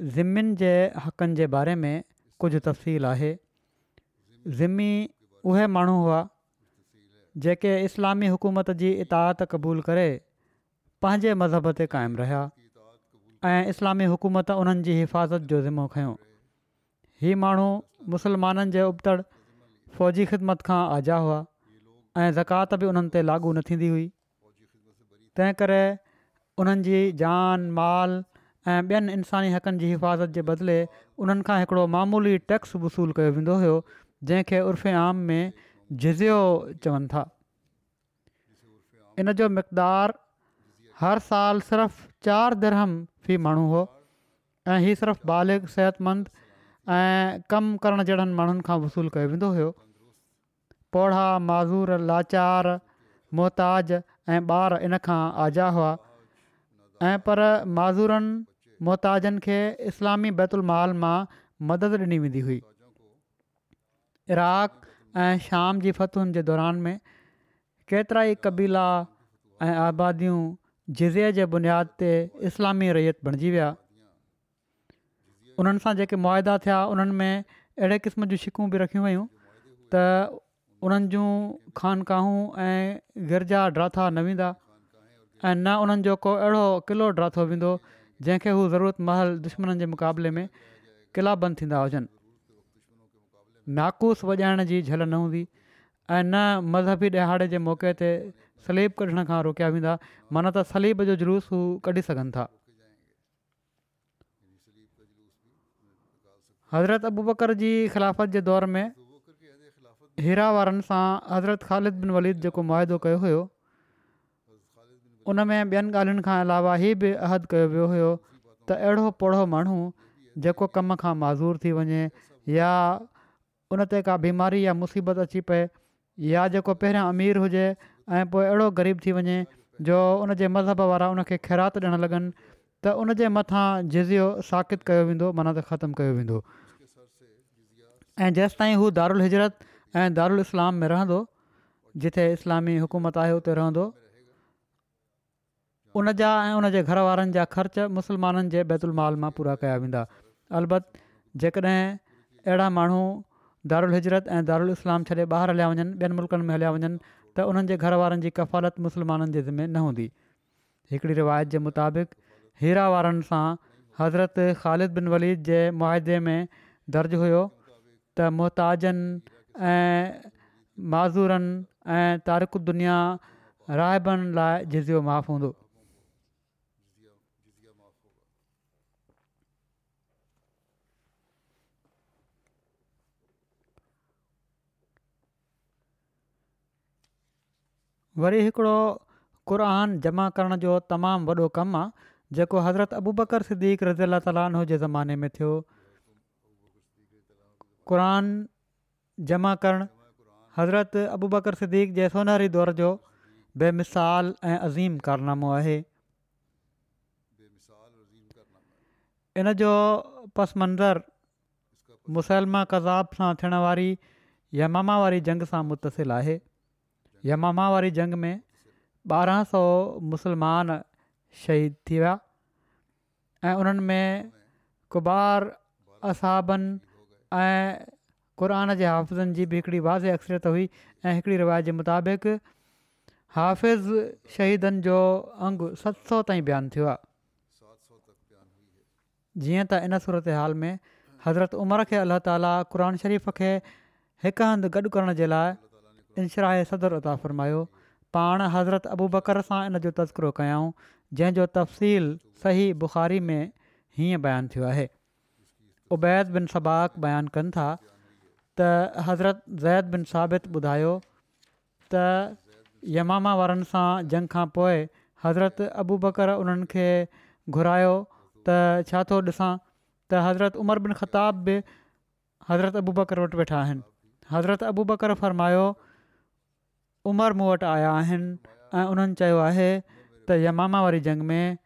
ज़िमिन जे हक़नि जे बारे में कुझु तफ़सील आहे ज़िमी उहे माण्हू हुआ जेके इस्लामी हुकूमत जी इताउत क़बूलु करे पंहिंजे मज़हब ते क़ाइमु रहिया ऐं इस्लामी हुकूमत उन्हनि जी हिफ़ाज़त जो ज़िम्मो खयो ही माण्हू मुसलमाननि जे उबतड़ फ़ौजी ख़िदमत खां आज़ा हुआ ऐं ज़कात बि उन्हनि ते लागू न थींदी हुई तंहिं करे उन्हनि जी जान माल ऐं ॿियनि इन्सानी हक़नि जी हिफ़ाज़त जे बदिले उन्हनि खां हिकिड़ो मामूली टैक्स वसूलु कयो वेंदो हुयो जंहिंखे उर्फ़ आम में जिज़ियो चवनि था इन जो मक़दारु हर साल सिर्फ़ु चारि दरहम फी माण्हू हो ऐं हीअ सिर्फ़ु बालिग़ु सिहतमंद ऐं कमु करणु जहिड़नि माण्हुनि खां वसूलु कयो वेंदो हुयो पौड़ा माज़ूर लाचार मोहताज ऐं ॿार इन खां आज़ाद हुआ ऐं पर मज़ूरनि मुहताजनि खे इस्लामी बैतुल बैतुलमाल मां मदद ॾिनी वेंदी हुई इराक़ ऐं शाम जी फतहुनि जे दौरान में केतिरा ई कबीला ऐं आबादियूं जिज़े जे बुनियाद ते इस्लामी रैयत बणिजी विया उन्हनि सां जेके मुआदा थिया उन्हनि में अहिड़े क़िस्म जी शिकूं बि रखी वियूं त उन्हनि जूं खानकाहूं ऐं गिरजा ड्राथा न वेंदा ऐं न उन्हनि जो को अहिड़ो किलो ड्राथो वेंदो जंहिंखे हू ज़रूरत महल दुश्मन जे मुक़ाबले में क़िला बंदि थींदा हुजनि नाकुस वॼाइण जी झल न हूंदी ऐं न मज़हबी ॾिहाड़े जे मौक़े ते सलीब कढण खां रोकिया वेंदा माना त सलीब जो जुलूस हू कढी सघनि था हज़रत अबू बकर जी ख़िलाफ़त जे दौर में हीरा वारनि सां हज़रत ख़ालिद बिन वलीद जेको मुआदो कयो हुयो उन में ॿियनि ॻाल्हियुनि खां अलावा ही बि अहद कयो वियो हुयो त अहिड़ो पौड़ो माण्हू जेको कम खां माज़ूर थी वञे या उन ते का बीमारी या मुसीबत अची पए या जेको पहिरियां अमीर हुजे ऐं पोइ अहिड़ो ग़रीब थी वञे जो उनजे मज़हब वारा उन ख़ैरात ॾियणु लॻनि त उनजे मथां जिज़ियो साकित कयो वेंदो माना त ख़तमु कयो वेंदो ऐं जेसि ताईं हू दारुल हिजरत ऐं दारुल इस्लाम में रहंदो जिथे इस्लामी हुकूमत आहे उते रहंदो उनजा ऐं उन जे घर वारनि जा ख़र्च मुसलमाननि जे बैतुलमाल मां पूरा कया वेंदा अलबति जेकॾहिं अहिड़ा माण्हू दारुलजरत ऐं दारुल इस्लाम छॾे ॿाहिरि हलिया वञनि ॿियनि मुल्कनि में हलिया वञनि त उन्हनि जे घर वारनि जी कफ़ालत मुसलमाननि जे ज़िमे न हूंदी हिकड़ी रिवायत जे मुताबिक़ हीरा वारनि सां हज़रत ख़ालिद बिन वलीद जे मुआदे में दर्ज हुओ त मोहताजनि ऐं माज़ूरनि ऐं तारिकुद्दुनि रहिबनि लाइ जिज़ियो माफ़ु हूंदो वरी हिकिड़ो क़ुरान जमा करण जो तमामु वॾो कमु आहे जेको हज़रत अबू बकर सिद्दीक़ रज़ी अला ताली जे ज़माने में थियो क़रान जमा करणु हज़रत अबू बकर सिद्दीक़ सोनही दौरु जो बेमिसाल ऐं अज़ीम कारनामो आहे इन जो पस मंज़रु मुसलमा कज़ाब सां थियण वारी या वारी जंग सां मुतसिल आहे यमामा वारी जंग में ॿारहं सौ मुसलमान शहीद थी विया ऐं उन्हनि में कुबार असाबनि ऐं क़ुर जे हाफ़ज़नि जी बि हिकिड़ी वाज़े अक्सरत हुई ऐं हिकिड़ी रिवाय मुताबिक़ हाफ़िज़ शहीदनि जो अंगु सत सौ ताईं बयानु थियो आहे जीअं त इन सूरत हाल में हज़रत उमर खे अलाह ताली क़ शरीफ़ खे हिक हंधि गॾु करण जे लाइ इनशरा सदर अलता फ़रमायो पाण हज़रत अबू बकर सां इन जो तस्करो कयाऊं जंहिंजो तफ़सील सही बुख़ारी में हीअं बयानु थियो आहे उबैद बिन सबाक़ बयानु कनि था त हज़रत ज़ैद बिन साबित ॿुधायो त यमामा वारनि सां जंग खां पोइ हज़रत अबू बकर उन्हनि खे घुरायो त छा थो ॾिसां त हज़रत उमर बिन ख़ताब बि हज़रत अबू बकर वटि वेठा आहिनि हज़रत अबू बकर उमर मूं वटि आया आहिनि ऐं उन्हनि चयो आहे त यमामा वारी जंग में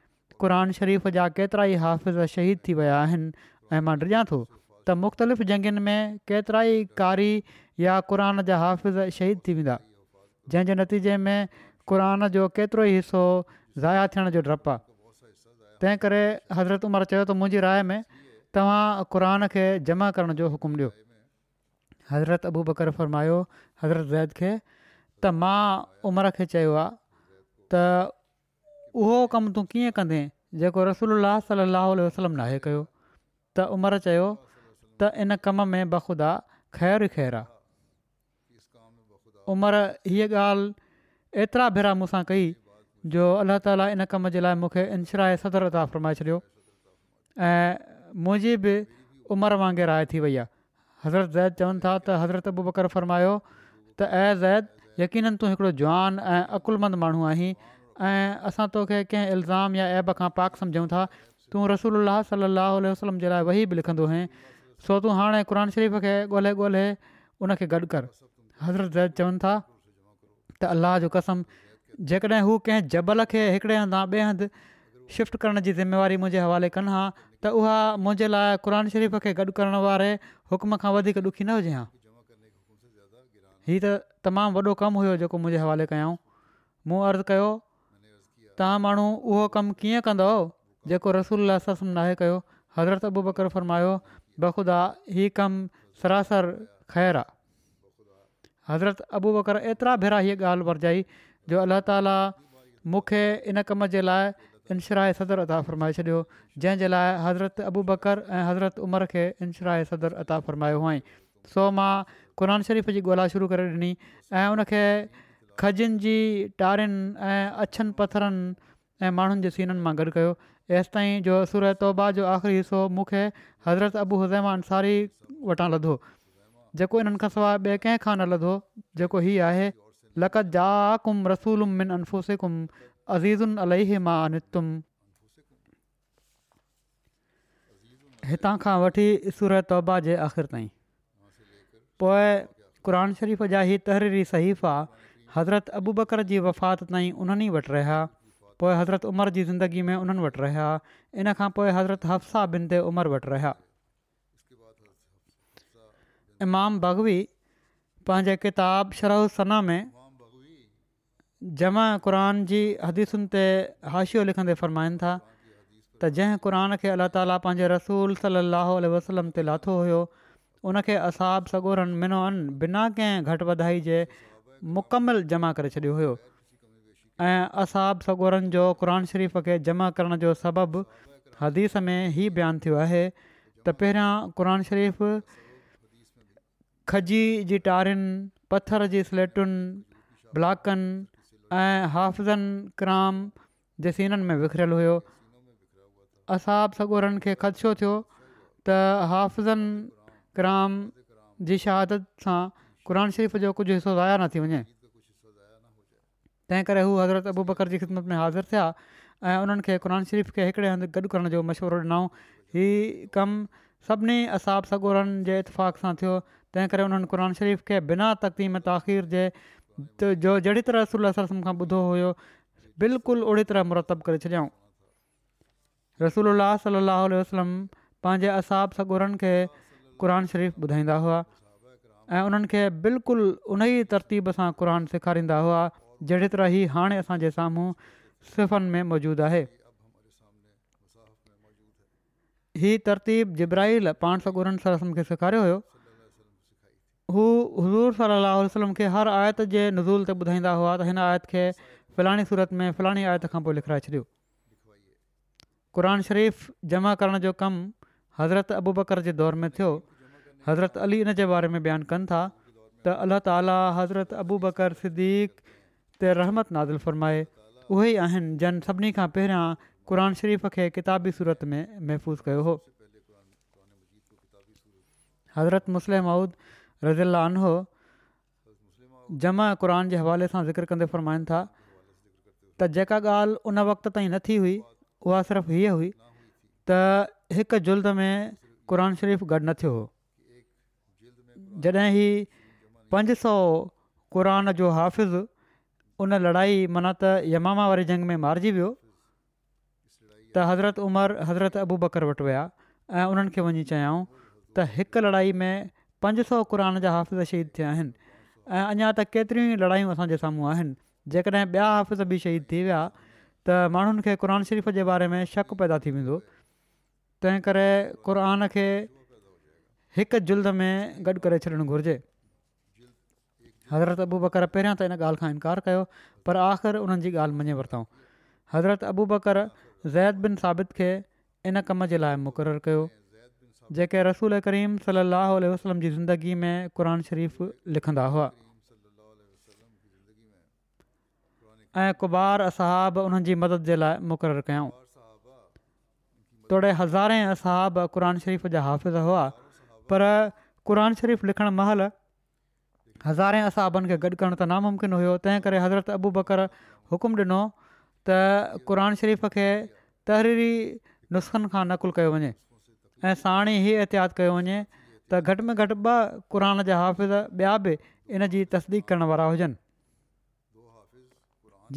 क़ुर शरीफ़ जा केतिरा ई हाफ़िज़ शहीद थी विया आहिनि ऐं मां ॾिजा थो त मुख़्तलिफ़ जंगनि में केतिरा ई कारी या क़ुर जा हाफ़िज़ शहीद थी वेंदा जंहिंजे नतीजे में क़ुर जो केतिरो ई हिसो ज़ाया थियण जो डपु आहे तंहिं करे हज़रत उमर चयो त मुंहिंजी राय में तव्हां क़ुर खे जमा करण जो हुकुमु ॾियो हज़रत अबू बकर फरमायो हज़रत ज़ैद खे त मां उमिरि खे चयो आहे त उहो कमु तूं कीअं कंदे जेको रसूल सलाहु वसलम नाहे कयो त उमिरि चयो त इन कम में बख़ुदा ख़ैरु ई ख़ैरु आहे उमिरि हीअ ॻाल्हि एतिरा भेरा मूंसां कई जो अल्लाह ताली इन कम जे लाइ मूंखे इनशराऐ सदर अदा फ़र्माए छॾियो ऐं मुंहिंजी बि उमिरि वांगुरु थी वई आहे हज़रत ज़ैद चवनि था त हज़रत अबू बकर त ज़ैद यकीन तूं हिकिड़ो जवान ऐं अक़ुलमंद माण्हू आहीं ऐं असां तोखे कंहिं इल्ज़ाम या ऐब खां पाक समुझूं था तूं रसूल सलाहु उल वसलम जे लाइ वही बि लिखंदो आहीं सो तूं हाणे क़ुर शरीफ़ खे ॻोल्हे ॻोल्हे उन खे गॾु कर हज़रत ज़ैद चवनि था त अलाह जो कसम जेकॾहिं हू कंहिं जबल खे हिकिड़े हंधु ॿिए हंधि शिफ्ट करण जी ज़िम्मेवारी मुंहिंजे हवाले कनि हा त उहा मुंहिंजे लाइ शरीफ़ खे गॾु करण वारे हुकम खां वधीक ॾुखी न हुजे हा हीअ त तमामु वॾो कमु हुयो जेको मुंहिंजे हवाले कयऊं मूं अर्ज़ु कयो तव्हां माण्हू उहो कमु कीअं कंदव जेको रसूल सस नाहे कयो हज़रत अबू बकर फ़र्मायो बख़ुदा हीउ कमु सरासर ख़ैरु आहे हज़रत अबू बकर एतिरा भेरा हीअ ॻाल्हि वरजाई जो अलाह ताला मूंखे इन कम जे लाइ इनश्रा सदर अता फ़र्माए छॾियो जंहिंजे लाइ हज़रत अबू बकर ऐं हज़रत उमर खे इनशरा सदर अता फ़र्मायो हुआ सो मां क़ुर शरीफ़ जी ॻोल्हा शुरू करे ॾिनी ऐं उनखे खजनि जी टारियुनि ऐं अछनि पथरनि ऐं माण्हुनि जे सीननि मां गॾु कयो हेसि जो सूरत तौबा जो आख़िरी हिसो मूंखे हज़रत अबू हुज़ैमा अंसारी वटां लधो जेको इन्हनि खां सवाइ ॿिए कंहिं खां न लधो जेको हीउ आहे लक़त जा कुम रसूलुम अनफुसिकुम अज़ीज़ुन अलह मां नितुम हितां खां वठी सूरत तौबा जे आख़िरि ताईं पोइ क़ान शरीफ़ जा ई तहरीरी सहीफ़ा हज़रत अबू बकर जी वफ़ात ताईं उन्हनि ई वटि रहिया पोइ हज़रत उमर जी ज़िंदगी में उन्हनि वटि रहिया इन खां पोइ हज़रत हफ्साहिन ते उमिरि वटि रहिया इमाम बगवी पंहिंजे किताब शरहना में जमा क़ुर जी हदीसुनि ते हाशियूं लिखंदे फ़रमाइनि था त जंहिं क़ुर खे अलाह ताला पंहिंजे रसूल सलाहु वसलम ते लाथो हुयो उनखे असाब सॻोरनि मिनो बिना कंहिं घटि वधाई जे मुकमल जमा करे छॾियो हुयो ऐं असाब सगोरनि जो क़ुर शरीफ़ खे जमा करण जो सबबु हदीस में ई बयानु थियो आहे त पहिरियां क़रान शरीफ़ खजी जी टारियुनि पथर जी स्लेटुनि ब्लॉकनि ऐं हाफ़ज़नि क्राम जे सीननि में विकरियलु हुयो असाब सगोरनि खे ख़दशो थियो त हाफ़ज़नि क्राम जी शहादत सां क़रन शरीफ़ जो कुझु हिसो ज़ाया न थी वञे خدمت करे حاضر हज़रत अबू बकर जी ख़िदमत में हाज़िर थिया ऐं उन्हनि खे क़ुर शरीफ़ खे हिकिड़े हंधि गॾु करण जो मशवरो ॾिनऊं हीअ कमु सभिनी असाबु सगोरनि जे इतफ़ाक़ सां थियो तंहिं करे उन्हनि शरीफ़ खे बिना तक़तीम ताख़िर जे जो وسلم तरह रसूल असल بالکل ॿुधो طرح مرتب ओड़ी तरह मुरतब करे छॾियऊं रसूल अलाह वसलम पंहिंजे असाबु सॻोरनि खे क़रान शरीफ़ ॿुधाईंदा हुआ ऐं उन्हनि खे बिल्कुलु उन ई तरतीब सां क़रान सेखारींदा हुआ जहिड़ी तरह ई हाणे असांजे साम्हूं सिफ़नि में मौजूदु आहे हीअ तरतीब जिब्राहिल पाण सौ सरसम खे सेखारियो हुयो हू हज़ूर सलाहु वसलम खे हर आयत जे नज़ूल ते ॿुधाईंदा हुआ त हिन आयत खे फलाणी सूरत में फलाणी आयत खां पोइ लिखाए छॾियो क़रान शरीफ़ जमा करण जो कमु हज़रत अबू बकर जे दौर में थियो हज़रत अली इन जे बारे में बयानु कनि था त अल्ला ताला हज़रत अबू बकर सिद्दीक़ रहमत नाज़ु फ़रमाए उहे ई आहिनि जन सभिनी खां पहिरियां क़ुर शरीफ़ खे किताबी सूरत में महफ़ूज़ कयो हो हज़रत मुस्लिम माउद रज़ीला आनहो जमा क़ुर जे हवाले सां ज़िक्र कंदे फ़रमाइनि था त जेका ॻाल्हि उन वक़्त ताईं नथी हुई उहा सिर्फ़ु हीअ हुई त हिकु जुल्द में क़रान शरीफ़ गॾु न थियो हुओ जॾहिं ही पंज सौ क़रान जो हाफ़िज़ उन लड़ाई माना त यमामा वारी जंग में मारिजी वियो त हज़रत उमर हज़रत अबू बकर वटि विया ऐं उन्हनि खे वञी चयाऊं त हिकु लड़ाई में पंज सौ क़रान जा हाफ़िज़ शहीद थिया आहिनि ऐं अञा त केतिरियूं ई लड़ायूं असांजे साम्हूं आहिनि जेकॾहिं ॿिया हाफ़िज़ बि शहीद थी विया त माण्हुनि खे क़ुन शरीफ़ जे बारे में शक पैदा थी वेंदो तंहिं करे क़ क़ क़ान खे हिकु जुलद में गॾु करे छॾणु घुरिजे हज़रत अबू बकर पहिरियां त इन ॻाल्हि खां इनकार कयो पर आख़िर उन्हनि जी ॻाल्हि मञे वरितऊं हज़रत अबू बकर ज़ैद बिन साबित खे इन कम जे लाइ मुक़ररु कयो जेके रसूल करीम सलाह वसलम जी ज़िंदगी में क़ुर शरीफ़ लिखंदा हुआ ऐं कुबार असहाब उन्हनि मदद जे लाइ मुक़ररु कयऊं तोड़े हज़ारे असहाब क़रान शरीफ़ जा हाफ़िज़ हुआ पर क़ुर शरीफ़ लिखण महल हज़ारे असहाबनि खे गॾु करणु त नामुमकिन हुयो तंहिं करे हज़रत अबू बकर हुकुम ॾिनो त क़रान शरीफ़ खे तहरीरी नुस्ख़नि खां नक़ुल कयो वञे ऐं साण ई एहतियात कयो वञे त घटि में घटि ॿ क़ुर जा हाफ़िज़ ॿिया बि इन जी तस्दीक़ु करण वारा हुजनि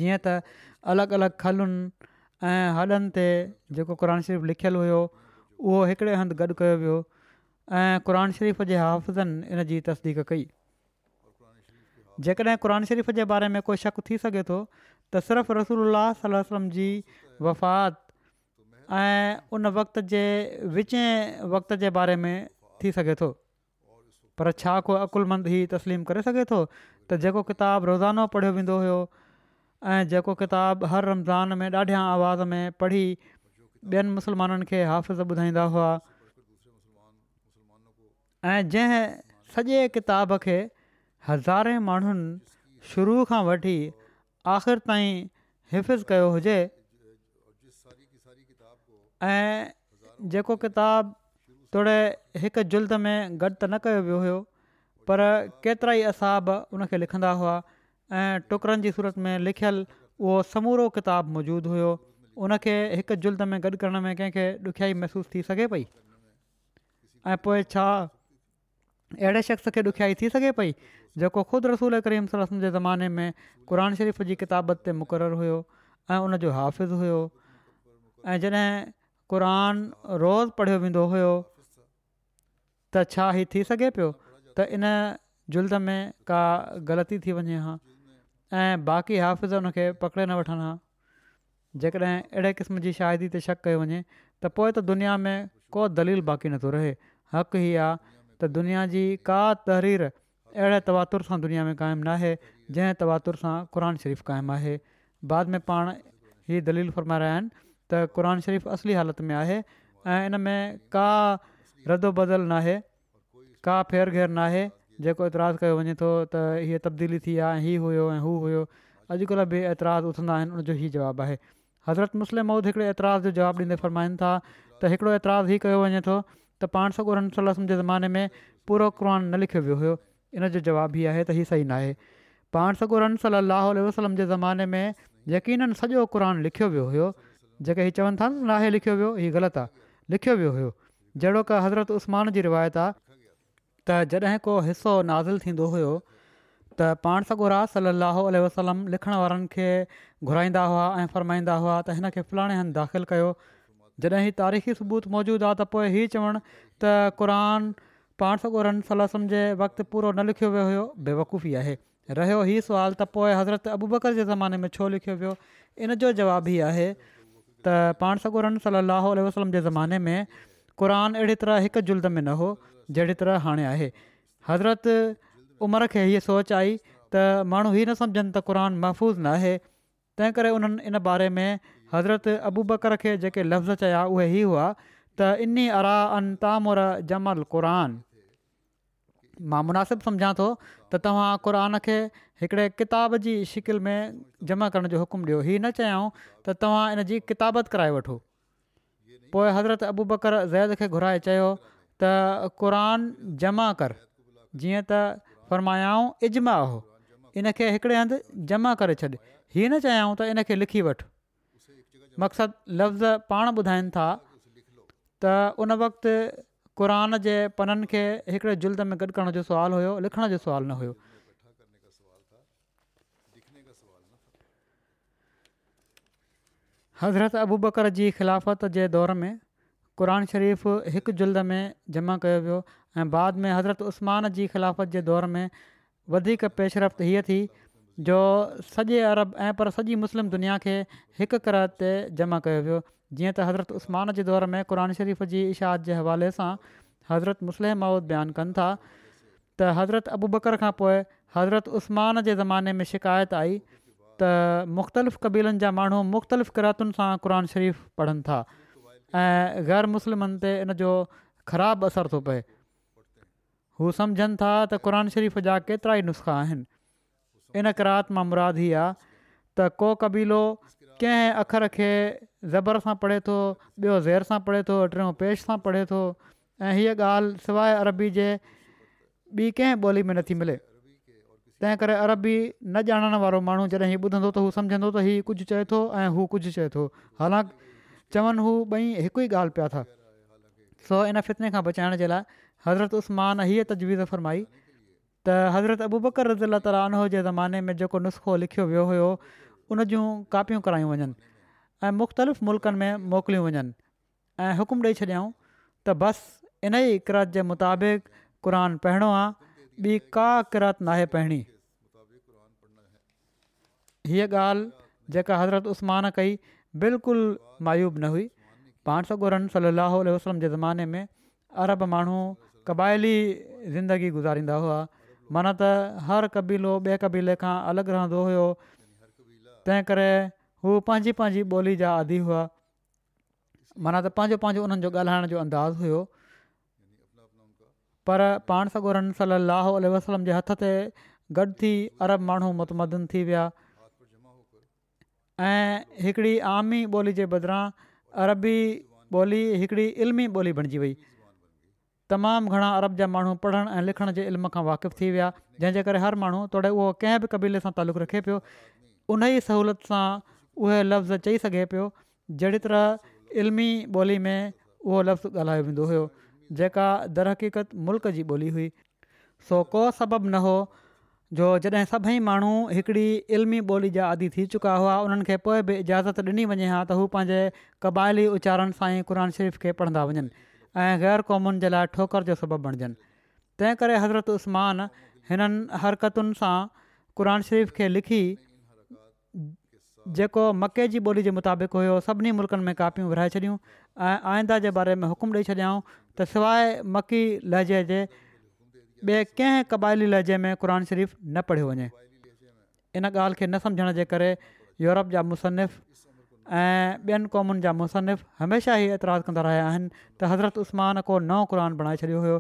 जीअं त अलॻि अलॻि खलुनि ऐं हॾनि ते जेको क़ुर शरीफ़ लिखियलु हुयो उहो हिकिड़े हंधि गॾु कयो वियो ऐं क़रान शरीफ़ जे हफ़ज़नि इन जी तस्दीक कई जेकॾहिं क़ुर शरीफ़ जे बारे में कोई शक थी सघे थो त सिर्फ़ु रसूल वसलम जी वफ़ात ऐं उन वक़्त जे विचें वक़्त जे बारे में थी सघे थो पर छा को अकुलमंद ई तस्लीम करे सघे थो त जेको किताबु रोज़ानो पढ़ियो वेंदो हुयो ऐं जेको किताब हर रमज़ान में ॾाढियां आवाज़ में पढ़ी ॿियनि मुस्लमाननि खे हाफ़िज़ ॿुधाईंदा हुआ ऐं जंहिं सॼे किताब खे हज़ारे माण्हुनि शुरू खां वठी आख़िर ताईं हिफ़िज़ कयो हुजे ऐं जेको किताब तोड़े हिकु जुल्द में गॾु त न कयो वियो हुयो पर केतिरा ई असाब उनखे लिखंदा हुआ ऐं टुकड़नि जी सूरत में लिखियलु उहो समूरो किताबु मौजूदु हुयो उनखे हिकु जुलद में गॾु करण में कंहिंखे ॾुखियाई महिसूसु थी सघे पई ऐं पोइ छा अहिड़े शख़्स खे ॾुखियाई थी सघे पई जेको ख़ुदि रसूल करीम सले जे ज़माने में क़ुर शरीफ़ जी किताबत ते मुक़ररु हुयो ऐं उनजो हाफ़िज़ु हुयो ऐं जॾहिं क़ुरान रोज़ पढ़ियो वेंदो हुओ त छा ही थी सघे पियो त इन जुल्द में का ग़लती थी वञे हा ऐं बाक़ी हाफ़िज़ हुनखे पकिड़े न वठनि हा जेकॾहिं अहिड़े क़िस्म जी शाइरीदीरी ते शक कयो वञे त पोइ त दुनिया में को दलील बाक़ी नथो रहे हक़ हीअ आहे त दुनिया जी का तहरीर अहिड़े तवातुर सां दुनिया में क़ाइमु न आहे जंहिं तवातुर सां क़रान शरीफ़ क़ाइमु आहे बाद में पाण ई दलील फरमा रहिया आहिनि त क़ुर शरीफ़ असली हालति में आहे ऐं इन में का रदोबदल न का फेर घेर न जेको एतिराज़ु कयो वञे थो त हीअ तब्दीली थी आहे हीअ हुयो ऐं हू हुयो अॼुकल्ह बि एतिराज़ु उथंदा आहिनि उनजो हीउ जवाबु आहे हज़रत मुस्लिम मौद हिकिड़े एतिराज़ जो जवाबु ॾींदे फरमाइनि था त हिकिड़ो एतिराज़ु हीउ कयो वञे थो त पाण सॻो रम सलम जे ज़माने में पूरो क़ुर न लिखियो वियो हुयो इन जो जवाबु ई आहे त हीअ सही नाहे पाण सॻो रम सली वसलम जे ज़माने में यकीननि सॼो क़ुर लिखियो वियो हुयो जेके हीअ चवनि था नाहे लिखियो वियो हीअ ग़लति आहे लिखियो वियो हुयो जहिड़ो हज़रत उस्मान जी रिवायत आहे त जॾहिं को हिसो नाज़िल थींदो हुयो त पाण सॻोरा सलाहु आल वसलम लिखण वारनि खे घुराईंदा हुआ ऐं फ़रमाईंदा हुआ त हिन खे फलाणे हंधि दाख़िलु कयो जॾहिं हीउ तारीख़ी सबूत मौजूदु आहे त पोइ हीउ चवणु त क़ुरान पाण सॻोरन सलाहु जे वक़्तु पूरो न लिखियो वियो हुयो बेवकूफ़ी आहे रहियो इहो सुवाल त पोइ हज़रत अबूबकर जे ज़माने में छो लिखियो वियो इन जो जवाबु ई आहे त पाण सॻोरन सलाहु आलो वसलम जे ज़माने में क़रान अहिड़ी तरह हिकु जुल्द में न हो जहिड़ी तरह हाणे आहे हज़रत उमिरि खे हीअ सोच आई त माण्हू हीअ न सम्झनि त क़रान महफ़ूज़ न आहे तंहिं करे उन्हनि इन बारे में हज़रत अबू बकर खे जेके लफ़्ज़ चया उहे हीअ हुआ त इनी अरा अन तामुर जमल क़ुरान मां मुनासिबु सम्झां थो त तव्हां क़रान खे हिकिड़े किताब जी शिकिल में जमा करण जो हुकुमु ॾियो हीअ न चयाऊं त तव्हां इन जी किताबत कराए वठो पोइ हज़रत अबू बकर ज़ैद खे घुराए चयो त क़रान जमा कर जीअं त फ़र्मायाऊं इज़्म आहे इनखे हिकिड़े हंधि जमा करे छॾि हीअ न चाहियूं त इनखे लिखी वठि मक़सदु लफ़्ज़ पाण ॿुधाइनि था त उन वक़्तु क़ुरान जे पननि खे हिकिड़े जुलद में गॾु करण जो सुवालु हुयो लिखण जो सुवालु न हुयो हज़रत अबूबकर जी ख़िलाफ़त जे दौर में क़ुन شریف हिकु ज़ुलद में जमा कयो वियो ऐं बाद में हज़रत उस्तमान जी ख़िलाफ़त जे दौर में वधीक पेशरफ़्त हीअ थी जो सॼे अरब ऐं पर सॼी मुस्लिम दुनिया खे हिक किरत ते जमा कयो वियो जीअं त हज़रत उस्तमान जे दौरु में क़ुन शरीफ़ जी इशाद जे हवाले सां हज़रत मुस्लिम माउद बयानु कनि था त हज़रत अबू बकर खां पोइ हज़रत उस्तमान जे ज़माने में शिकाइति आई त मुख़्तलिफ़ क़बीलनि जा माण्हू मुख़्तलिफ़ क़्रतुनि सां क़ुन शरीफ़ु पढ़नि था ऐं ग़ैर मुस्लिमनि ते इन जो ख़राबु असर थो पए हू सम्झनि था त क़रान शरीफ़ जा केतिरा ई नुस्ख़ा आहिनि इन करे रात मां मुराद हीअ आहे त को क़बीलो कंहिं अख़र खे ज़बर सां पढ़े थो ॿियो ज़ेर सां पढ़े थो टियों पेश सां पढ़े थो ऐं हीअ ॻाल्हि सवाइ अरबी जे ॿी कंहिं ॿोली में नथी मिले तंहिं करे अरबी न ॼाणण वारो माण्हू जॾहिं हीअ ॿुधंदो त हू सम्झंदो त हीउ कुझु चए थो ऐं हालांकि चवनि हू ॿई हिकु ई ॻाल्हि पिया था सो इन फितने खां बचाइण जे लाइ हज़रत उस्मान हीअ तजवीज़ फरमाई त हज़रत अबू बकर रज़ीला तालीन जे ज़माने में जेको नुस्ख़ो लिखियो वियो हुयो उन जूं कापियूं करायूं वञनि ऐं मुख़्तलिफ़ मुल्कनि में मोकिलियूं वञनि ऐं हुकुमु ॾेई छॾियऊं त बसि इन ई किरात जे मुताबिक़ क़ुरान पहिरों आहे ॿी का किरात नाहे पहिरी हीअ ॻाल्हि जेका हज़रत उस्मान कई बिल्कुलु مایوب نہ ہوئی पाण सां صلی اللہ علیہ وسلم ज़माने زمانے میں عرب क़बाइली ज़िंदगी زندگی हुआ ہوا त हर ہر ॿिए بے खां अलॻि الگ हुओ کرے ہو हू पंहिंजी بولی جا जा ہوا हुआ माना त पंहिंजो पंहिंजो उन्हनि जो ॻाल्हाइण जो अंदाज़ हुयो पर पाण صلی اللہ علیہ وسلم जे हथ ते گڈ تھی عرب माण्हू متمدن تھی ویا ऐं हिकिड़ी आमी ॿोली जे बदिरां अरबी ॿोली हिकिड़ी इल्मी ॿोली बणिजी वई तमामु घणा अरब जा माण्हू पढ़णु ऐं लिखण जे इल्म खां वाक़िफ़ु थी विया जंहिंजे करे हर माण्हू तोड़े उहो कंहिं बि क़बीले सां तालुक़ु रखे पियो उन ई सहूलियत सां उहे लफ़्ज़ चई सघे पियो जहिड़ी तरह इल्मी ॿोली में उहो लफ़्ज़ु ॻाल्हायो वेंदो हुयो जेका दरहक़ीक़त मुल्क़ जी ॿोली हुई सो को सबबु न हो जो जॾहिं सभई माण्हू हिकिड़ी इल्मी ॿोली जा आदि थी चुका हुआ उन्हनि खे पोइ बि इजाज़त ॾिनी वञे हा त हू पंहिंजे क़बाइली उचारनि सां ई क़ुर शरीफ़ खे पढ़ंदा वञनि ऐं ग़ैर क़ौमुनि जे लाइ ठोकर जो सबबु बणिजनि तंहिं करे हज़रतु उसमान हिननि हरकतुनि सां शरीफ़ खे लिखी जेको मके जी ॿोली जे मुताबिक़ हुयो सभिनी मुल्कनि में कापियूं विराए छॾियूं ऐं आईंदा जे बारे में हुकुम ॾेई छॾियाऊं त सवाइ लहजे जे ॿिए कंहिं क़बाइली लहजे में क़रान शरीफ़ु न पढ़ियो वञे इन ॻाल्हि खे न सम्झण जे करे यूरोप जा मुसनफ़ ऐं ॿियनि क़ौमुनि जा مصنف हमेशह ई एतिराज़ु कंदा रहिया आहिनि त हज़रत उस्तमान को नओं क़ुर बणाए छॾियो हुयो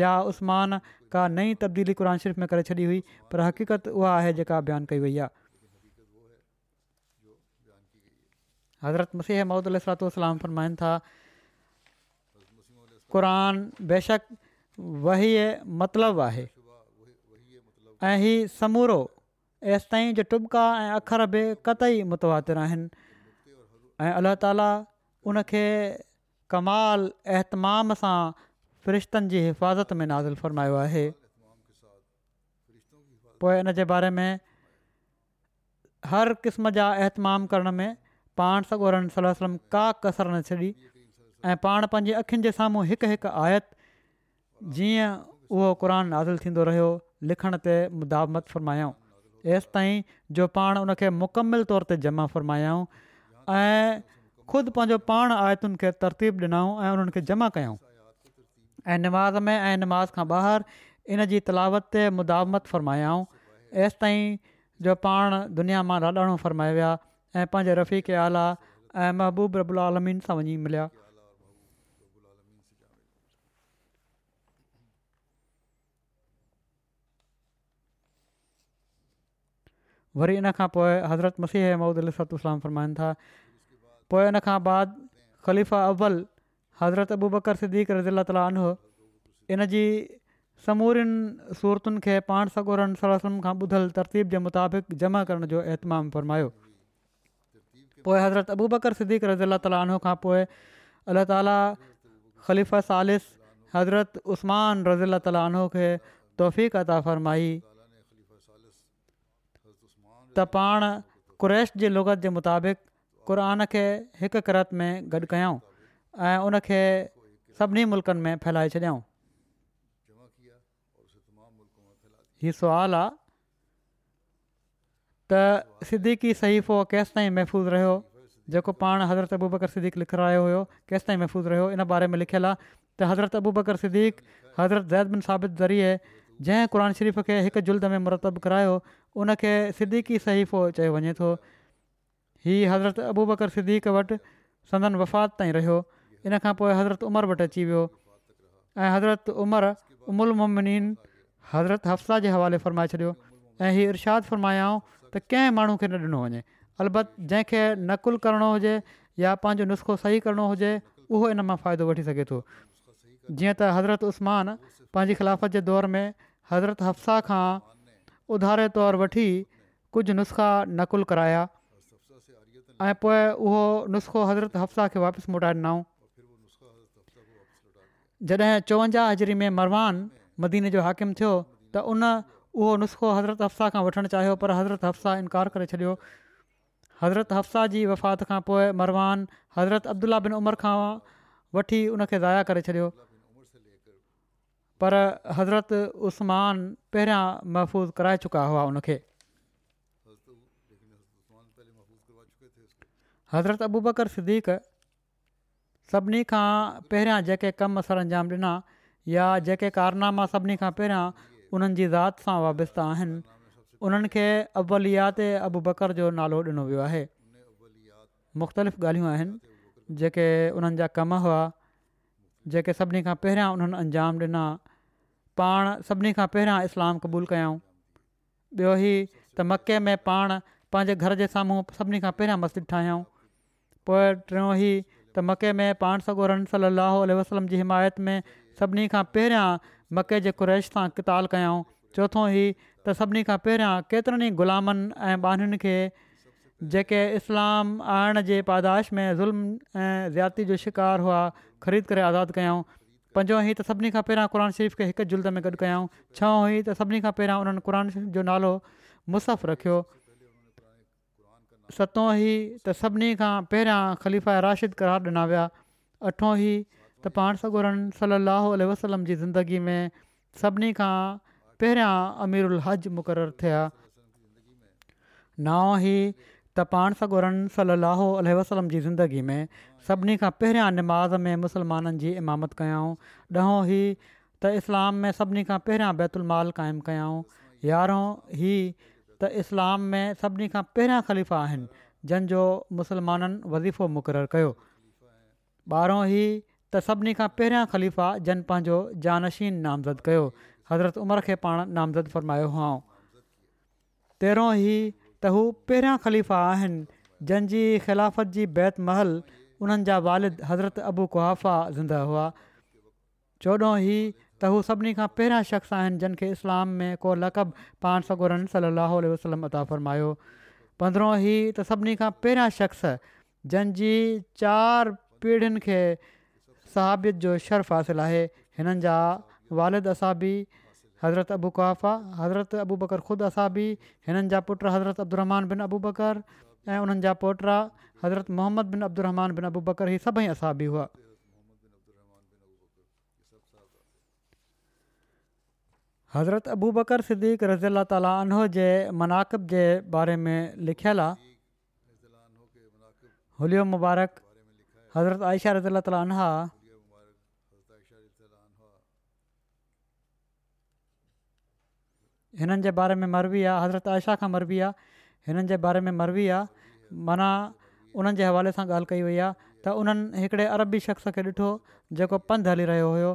या उस्मान का नई तब्दीली क़ुर शरीफ़ में करे छॾी हुई पर हक़ीक़त उहा आहे जेका बयानु कई वई आहे हज़रत मुसीह महूद अल फरमाइनि था क़ुन बेशक वही मतिलब आहे ऐं हीअ समूरो एसि ताईं जे टुबका ऐं अख़र बि कतई मुतवातिर आहिनि ऐं अलाह ताला उन سان कमाल अहतमाम सां फ़रिश्तनि जी हिफ़ाज़त में नाज़िल फ़रमायो आहे पोइ इन जे बारे में हर क़िस्म जा अहतमामु करण में पाण सॻोरनि का कसरु न छॾी ऐं पाण पंहिंजी अखियुनि जे साम्हूं हिकु हिकु आयत जीअं उहो क़ुर नाज़िल थींदो रहियो लिखण ते मुदामत फ़रमायाऊं तेंसि ताईं जो पाण उनखे मुकमिल तौर ते जमा फ़रमायाऊं ऐं ख़ुदि पंहिंजो पाण आयतुनि खे तरतीब ॾिनऊं ऐं उन्हनि खे जमा कयूं ऐं नमाज़ में ऐं नमाज़ खां ॿाहिरि इन जी तलावत ते मुदामत फ़रमायाऊं हेसि ताईं जो पाण दुनिया मां लाॾाणो फ़रमायो विया ऐं पंहिंजे रफ़ीक आला ऐं रबुल आलमीन सां वञी मिलिया वरी इन खां पोइ हज़रत मसीह मऊद अलसलाम फ़रमाइनि था पोइ इन खां बाद ख़लीफ़ा अव्वल हज़रत अबू बकर सदीक़ रज़ी अला तालीनो इन जी समूरियुनि सूरतुनि खे पाण सगोरनि सरसुनि खां ॿुधलु तरतीब जे मुताबिक़ जमा करण जो एतमाम फ़रमायो पोइ हज़रत अबू बकर सदीक़ रज़ीला तालनो खां पोइ अलाह ताला ख़लीफ़ा सालिस हज़रत उस्त्मान रज़ीला ताली आनो खे तौफ़ीक़ता फ़रमाई त पाण कुरैश जे लोगत जे मुताबिक़ क़ुर खे हिक करत में गॾु कयऊं ऐं उनखे सभिनी मुल्कनि में फैलाए छॾियाऊं हीउ سوال आहे त सिद्दीक़ी सो केसिताईं महफ़ूज़ रहियो जेको पाण हज़रत अबू बकर सिद्क़ लिख रहियो हुयो केसिताईं महफ़ूज़ रहियो इन बारे में लिखियलु आहे त हज़रत अबू बकर सिद्क़ हज़रत ज़ैद बिन साबित ज़रिए जंहिं क़ुर शरीफ़ खे हिकु जुल्द में मुरतबु करायो उन सिद्दीकी सहीफ़ो चयो वञे थो हीअ हज़रत अबू बकर सिद्दीक़ वटि संदन वफ़ात ताईं रहियो इन खां पोइ हज़रत उमर वटि अची वियो ऐं हज़रत उमिरि उमुल मुमिन हज़रत हफ्साह जे हवाले फ़र्माए छॾियो ऐं हीअ इरशाद फ़र्मायाऊं त कंहिं माण्हू खे न ॾिनो वञे अलबत जंहिंखे नकुलु करणो हुजे या पंहिंजो नुस्ख़ो सही करिणो हुजे उहो इन मां फ़ाइदो वठी सघे थो जीअं त हज़रत उस्मान पंहिंजी ख़िलाफ़त जे दौर में हज़रत हफ्साह खां उधारे तौरु वठी कुझु नुस्ख़ा नक़ुलु कराया ऐं पोइ उहो नुस्ख़ो हज़रत हफ्साह खे वापसि मोटाए ॾिनऊं जॾहिं चोवंजाहु हज़री में मरवान मदीने जो हाकिमु थियो त उन उहो नुस्ख़ो हज़रत हफ़्सा खां वठणु चाहियो पर हज़रत हफ्साह इनकार करे छॾियो हज़रत हफ्साह जी वफ़ात खां पोइ मरवान हज़रत अब्दुला बिन उमर खां वठी उनखे ज़ाया करे छॾियो पर हज़रत उस्मान पहिरियां महफ़ूज़ कराए चुका हुआ उनखे हज़रत अबू बकर सदीक़ सभिनी खां पहिरियां जेके कमु सर अंजाम ॾिना या जेके कारनामा सभिनी खां पहिरियां उन्हनि जी ज़ाति सां वाबिस्ता आहिनि उन्हनि खे अवलियात अबू बकर जो नालो ॾिनो वियो आहे मुख़्तलिफ़ ॻाल्हियूं आहिनि जेके उन्हनि जा कम हुआ जेके सभिनी खां पहिरियां उन्हनि अंजाम ॾिना पाण सभिनी खां पहिरियां इस्लाम क़बूलु कयूं ॿियो ई त मके में पाण पंहिंजे घर जे साम्हूं सभिनी खां पहिरियां मस्जिद ठाहियूं पोए टियों ई त मके में पाण सॻो रम वसलम जी हिमायत में सभिनी खां पहिरियां मके जे कुरैश सां कताल कयऊं चोथों ई त सभिनी खां पहिरियां केतिरनि ई ग़ुलामनि ऐं जेके इस्लाम आणण जे पादाश में ज़ुल्म ऐं ज़्याती जो शिकार हुआ ख़रीद करे आज़ादु कयाऊं पंजो ई त सभिनी खां पहिरियां क़रानुन शरीफ़ खे हिकु जुल्द में गॾु कयाऊं छहो हुई त सभिनी खां पहिरियां उन्हनि क़ुर शरीफ़ जो नालो मुसफ़ रखियो सतों ई त सभिनी खां पहिरियां ख़लीफ़ा राशिद करार ॾिना विया अठो ई त पाण सगोरनि सलाहु वसलम जी ज़िंदगी में सभिनी खां पहिरियां उल हज मुक़ररु थिया नव ही त पाण सगोरन सली ो वसलम जी ज़िंदगी में सभिनी खां पहिरियां निमाज़ में मुसलमाननि जी इमामत कयोऊं ॾहों हीउ त इस्लाम में सभिनी खां पहिरियां बैतुलमाल क़ाइमु कयाऊं यारहों ही त इस्लाम में सभिनी खां पहिरियां ख़लीफ़ा आहिनि जन जो मुसलमाननि वज़ीफ़ो मुक़ररु कयो ॿारहों हीउ त सभिनी खां पहिरियां ख़लीफ़ा जन पंहिंजो जानशीन नामज़द कयो हज़रत उमर खे पाण नामज़द फरमायो हुआ तेरहों ई त हू पहिरियां ख़लीफ़ा आहिनि जंहिंजी ख़िलाफ़त जी बैत महल उन्हनि जा वालिद हज़रत अबू कुहाफ़ा ज़िंदा हुआ चोॾहों हुई त हू सभिनी खां पहिरियां शख़्स आहिनि जिन इस्लाम में को लक़ब पाण सगुरन वसलम अलता फरमायो पंद्रहों ई त सभिनी खां पहिरियां शख़्स जंहिंजी चारि पीढ़ियुनि खे सहाबियत जो शर्फ़ हासिलु आहे हिननि जा वालिद असां हज़रत अबू कुआफ़ा हज़रत अबू बकर ख़ुदि असाबी हिननि जा पुट हज़रत अब्दुरमान बिन अबू बकर ऐं उन्हनि जा पोटा हज़रत मोहम्मद बिन अब्दुरमान बिन अबू बकर ही सभई असाबी हुआ हज़रत अबू बकर सिद्दीक़ रज़ीला ताली अनो जे मनाक़ब जे बारे में लिखियलु आहे हुलियो मुबारक हज़रत आयशा रज़ीला ताली अनहा हिननि जे बारे में मरबी आहे हज़रत आयशा खां मरबी आहे हिननि जे बारे में मरबी आहे माना उन्हनि जे हवाले सां ॻाल्हि कई वई आहे त उन्हनि हिकिड़े अरबी शख़्स खे ॾिठो जेको पंधि हली रहियो हुयो